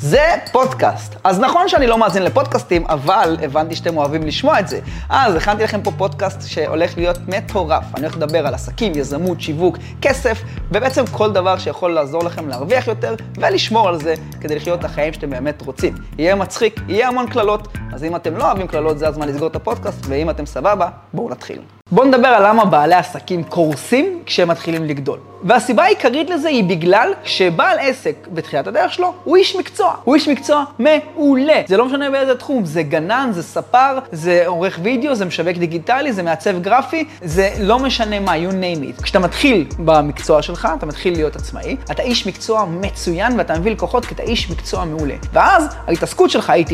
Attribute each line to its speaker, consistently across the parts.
Speaker 1: זה פודקאסט. אז נכון שאני לא מאזין לפודקאסטים, אבל הבנתי שאתם אוהבים לשמוע את זה. אז הכנתי לכם פה פודקאסט שהולך להיות מטורף. אני הולך לדבר על עסקים, יזמות, שיווק, כסף, ובעצם כל דבר שיכול לעזור לכם להרוויח יותר ולשמור על זה כדי לחיות את החיים שאתם באמת רוצים. יהיה מצחיק, יהיה המון קללות, אז אם אתם לא אוהבים קללות, זה הזמן לסגור את הפודקאסט, ואם אתם סבבה, בואו נתחיל. בואו נדבר על למה בעלי עסקים קורסים כשהם מתחילים לגדול. והסיבה העיקרית לזה היא בגלל שבעל עסק בתחילת הדרך שלו הוא איש מקצוע. הוא איש מקצוע מעולה. זה לא משנה באיזה תחום, זה גנן, זה ספר, זה עורך וידאו, זה משווק דיגיטלי, זה מעצב גרפי, זה לא משנה מה, you name it. כשאתה מתחיל במקצוע שלך, אתה מתחיל להיות עצמאי, אתה איש מקצוע מצוין ואתה מביא לקוחות כי אתה איש מקצוע מעולה. ואז ההתעסקות שלך היא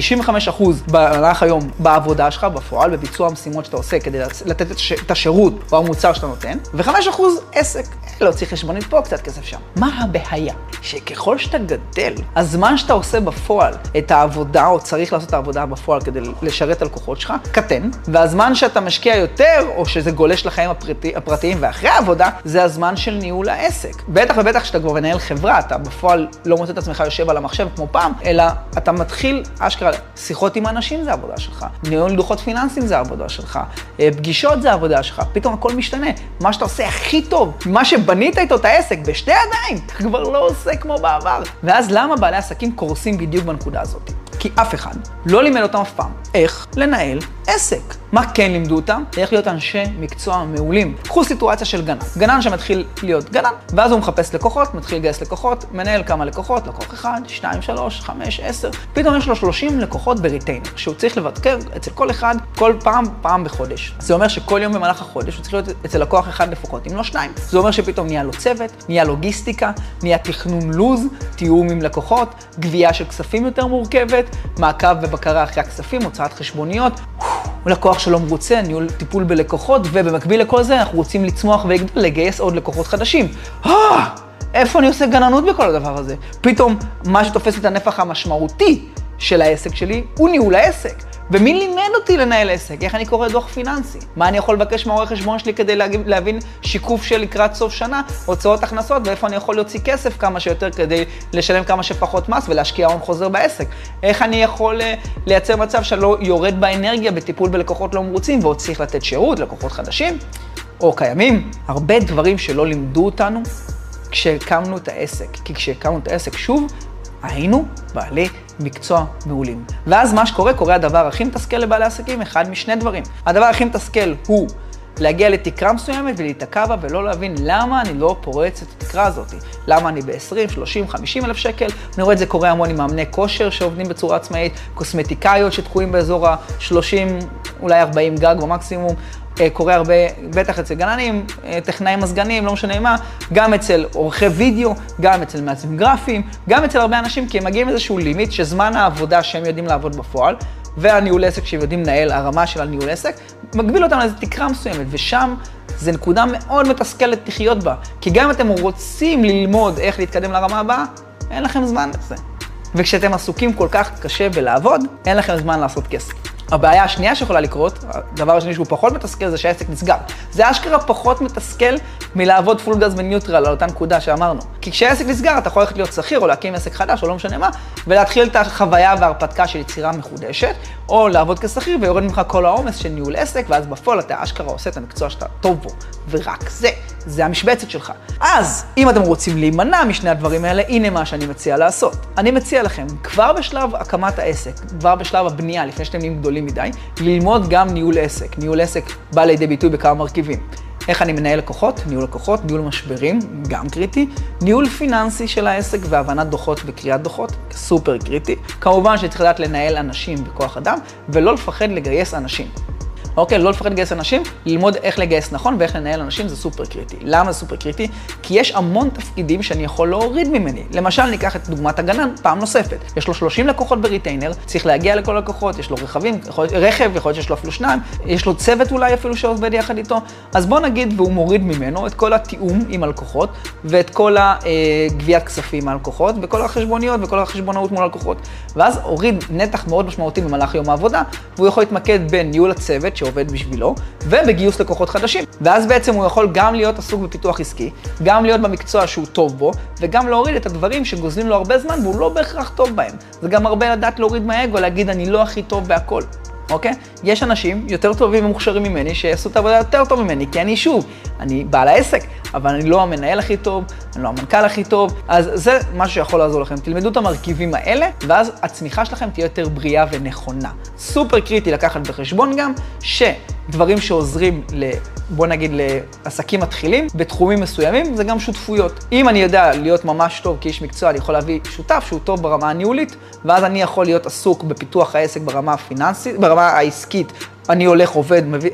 Speaker 1: 95% במהלך היום בעבודה שלך, בפועל, בביצוע המשימות שאתה עושה כדי לתת את השירות או המוצר שאתה נותן, ו-5% עסק. להוציא חשבונית פה, קצת כסף שם. מה הבעיה? שככל שאתה גדל, הזמן שאתה עושה בפועל את העבודה, או צריך לעשות את העבודה בפועל כדי לשרת את הלקוחות שלך, קטן, והזמן שאתה משקיע יותר, או שזה גולש לחיים הפרטי, הפרטיים ואחרי העבודה, זה הזמן של ניהול העסק. בטח ובטח כשאתה כבר מנהל חברה, אתה בפועל לא מוצא את עצמך יושב על המחשב כמו פעם, אלא אתה מתחיל, אשכרה, שיחות עם אנשים זה העבודה שלך, ניהול דוחות פיננסיים זה העבודה שלך, אה, פגישות זה העבודה שלך, פתאום הכל משתנה. מה שאתה עושה הכי טוב, מה שבנית איתו את העסק בשתי ידיים, אתה כבר לא עושה כמו בעבר. ואז למה בעלי עסקים קורסים בדיוק בנקודה הזאת? כי אף אחד לא לימד אותם אף פעם איך לנהל עסק. מה כן לימדו אותם? איך להיות אנשי מקצוע מעולים. קחו סיטואציה של גנן. גנן שמתחיל להיות גנן, ואז הוא מחפש לקוחות, מתחיל לגייס לקוחות, מנהל כמה לקוחות, לקוח אחד, שתיים, שלוש, חמש, עשר, פתאום יש לו 30 לקוחות בריטיינר, שהוא צריך לבקר אצל כל אחד, כל פעם, פעם בחודש. זה אומר שכל יום במהלך החודש הוא צריך להיות אצל לקוח אחד לפחות, אם לא שניים. זה אומר שפתאום נהיה לו צוות, נהיה לוגיסטיקה, נהיה תכנון לוז, תיאום עם לקוחות, גבייה של כספים יותר מורכבת, מעקב ובקרה אחרי הכספים, הוצאת חשבוניות. לקוח שלא מרוצה, ניהול טיפול בלקוחות, ובמקביל לכל זה אנחנו רוצים לצמוח ולגדול, לגייס עוד לקוחות חדשים. אה, איפה אני עושה גננות בכל הדבר הזה? פתאום מה שתופס את הנפח המשמעותי של העסק שלי הוא ניהול העסק. ומי לימד אותי לנהל עסק? איך אני קורא דוח פיננסי? מה אני יכול לבקש מהעורך חשבון שלי כדי להבין שיקוף של לקראת סוף שנה, הוצאות הכנסות, ואיפה אני יכול להוציא כסף כמה שיותר כדי לשלם כמה שפחות מס ולהשקיע הון חוזר בעסק? איך אני יכול אה, לייצר מצב שלא יורד באנרגיה בטיפול בלקוחות לא מרוצים ועוד צריך לתת שירות ללקוחות חדשים או קיימים? הרבה דברים שלא לימדו אותנו כשהקמנו את העסק. כי כשהקמנו את העסק, שוב, היינו בעלי מקצוע מעולים. ואז מה שקורה, קורה הדבר הכי מתסכל לבעלי עסקים, אחד משני דברים. הדבר הכי מתסכל הוא להגיע לתקרה מסוימת ולהיתקע בה ולא להבין למה אני לא פורץ את התקרה הזאת. למה אני ב-20, 30, 50 אלף שקל. אני רואה את זה קורה המון עם מאמני כושר שעובדים בצורה עצמאית, קוסמטיקאיות שתקועים באזור ה-30, אולי 40 גג במקסימום. אה, קורה הרבה, בטח אצל גננים, אה, טכנאי מזגנים, לא משנה מה, גם אצל עורכי וידאו, גם אצל מעצבים גרפיים, גם אצל הרבה אנשים, כי הם מגיעים לאיזשהו לימיט שזמן העבודה שהם יודעים לעבוד בפועל, והניהול עסק שהם יודעים לנהל, הרמה של הניהול עסק, מגביל אותם לאיזו תקרה מסוימת, ושם זו נקודה מאוד מתסכלת לחיות בה, כי גם אם אתם רוצים ללמוד איך להתקדם לרמה הבאה, אין לכם זמן לזה. וכשאתם עסוקים כל כך קשה בלעבוד, אין לכם זמן לעשות כסף. הבעיה השנייה שיכולה לקרות, הדבר השני שהוא פחות מתסכל, זה שהעסק נסגר. זה אשכרה פחות מתסכל מלעבוד פול גז בניוטרל על אותה נקודה שאמרנו. כי כשהעסק נסגר, אתה יכול ללכת להיות שכיר, או להקים עסק חדש, או לא משנה מה, ולהתחיל את החוויה וההרפתקה של יצירה מחודשת, או לעבוד כשכיר ויורד ממך כל העומס של ניהול עסק, ואז בפועל אתה אשכרה עושה את המקצוע שאתה טוב בו. ורק זה, זה המשבצת שלך. אז, אם אתם רוצים להימנע משני הדברים האלה, הנה מה שאני מציע לעשות. אני מציע לכם, כבר בשלב הקמת העסק, כבר בשלב הבנייה, לפני שאתם נהיים גדולים מדי, ללמוד גם ניהול עסק. ניהול עסק בא לידי ביטוי בכמה מרכיבים. איך אני מנהל לקוחות, ניהול לקוחות, ניהול משברים, גם קריטי, ניהול פיננסי של העסק והבנת דוחות וקריאת דוחות, סופר קריטי. כמובן שצריך לדעת לנהל אנשים בכוח אדם, ולא לפחד לגייס אנשים. אוקיי? לא לפחד לגייס אנשים, ללמוד איך לגייס נכון ואיך לנהל אנשים זה סופר קריטי. למה זה סופר קריטי? כי יש המון תפקידים שאני יכול להוריד ממני. למשל, ניקח את דוגמת הגנן פעם נוספת. יש לו 30 לקוחות ב retainer, צריך להגיע לכל הלקוחות, יש לו רכבים, יכול, רכב, יכול להיות שיש לו אפילו שניים, יש לו צוות אולי אפילו שעובד יחד איתו. אז בוא נגיד והוא מוריד ממנו את כל התיאום עם הלקוחות, ואת כל הגביית אה, כספים מהלקוחות, וכל החשבוניות וכל החשבונאות מול הלקוחות. ואז הוריד נתח מאוד משמעותי במהלך יום העבודה, והוא יכול להתמקד בניהול הצוות, שעובד בשבילו, ובגיוס לקוחות חדשים. ואז בעצם הוא יכול גם להיות עסוק בפיתוח עסקי, גם להיות במקצוע שהוא טוב בו, וגם להוריד את הדברים שגוזלים לו הרבה זמן והוא לא בהכרח טוב בהם. זה גם הרבה לדעת להוריד מהאגו, להגיד אני לא הכי טוב בהכל. אוקיי? יש אנשים יותר טובים ומוכשרים ממני שיעשו את העבודה יותר טוב ממני, כי אני שוב, אני בעל העסק, אבל אני לא המנהל הכי טוב, אני לא המנכ"ל הכי טוב, אז זה משהו שיכול לעזור לכם. תלמדו את המרכיבים האלה, ואז הצמיחה שלכם תהיה יותר בריאה ונכונה. סופר קריטי לקחת בחשבון גם, שדברים שעוזרים ל... בוא נגיד לעסקים מתחילים, בתחומים מסוימים זה גם שותפויות. אם אני יודע להיות ממש טוב כאיש מקצוע, אני יכול להביא שותף שהוא טוב ברמה הניהולית, ואז אני יכול להיות עסוק בפיתוח העסק ברמה הפיננסית, ברמה העסקית, אני הולך, עובד, מביא,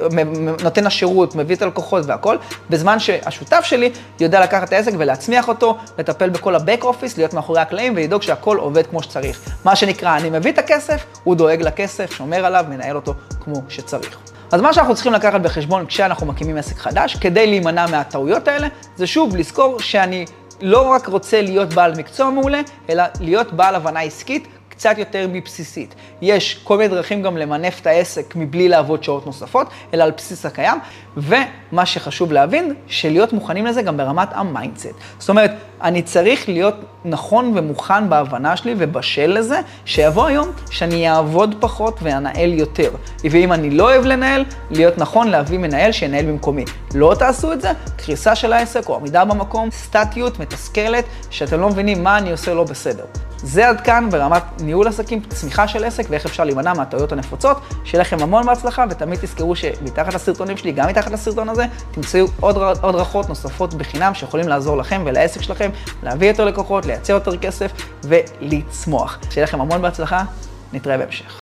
Speaker 1: נותן השירות, מביא את הלקוחות והכל, בזמן שהשותף שלי יודע לקחת את העסק ולהצמיח אותו, לטפל בכל ה-back office, להיות מאחורי הקלעים ולדאוג שהכל עובד כמו שצריך. מה שנקרא, אני מביא את הכסף, הוא דואג לכסף, שומר עליו, מנהל אותו כמו שצריך. אז מה שאנחנו צריכים לקחת בחשבון כשאנחנו מקימים עסק חדש, כדי להימנע מהטעויות האלה, זה שוב לזכור שאני לא רק רוצה להיות בעל מקצוע מעולה, אלא להיות בעל הבנה עסקית קצת יותר מבסיסית. יש כל מיני דרכים גם למנף את העסק מבלי לעבוד שעות נוספות, אלא על בסיס הקיים, ומה שחשוב להבין, שלהיות מוכנים לזה גם ברמת ה mindset. זאת אומרת, אני צריך להיות נכון ומוכן בהבנה שלי ובשל לזה, שיבוא היום שאני אעבוד פחות ואנהל יותר. ואם אני לא אוהב לנהל, להיות נכון להביא מנהל שינהל במקומי. לא תעשו את זה, קריסה של העסק או עמידה במקום, סטטיות מתסכלת, שאתם לא מבינים מה אני עושה לא בסדר. זה עד כאן ברמת ניהול עסקים, צמיחה של עסק ואיך אפשר להימנע מהטעויות הנפוצות. שיהיה לכם המון בהצלחה ותמיד תזכרו שמתחת לסרטונים שלי, גם מתחת לסרטון הזה, תמצאו עוד הדרכות נוספות בחינם שיכולים לעזור לכם ולעסק שלכם להביא יותר לקוחות, לייצר יותר כסף ולצמוח. שיהיה לכם המון בהצלחה, נתראה בהמשך.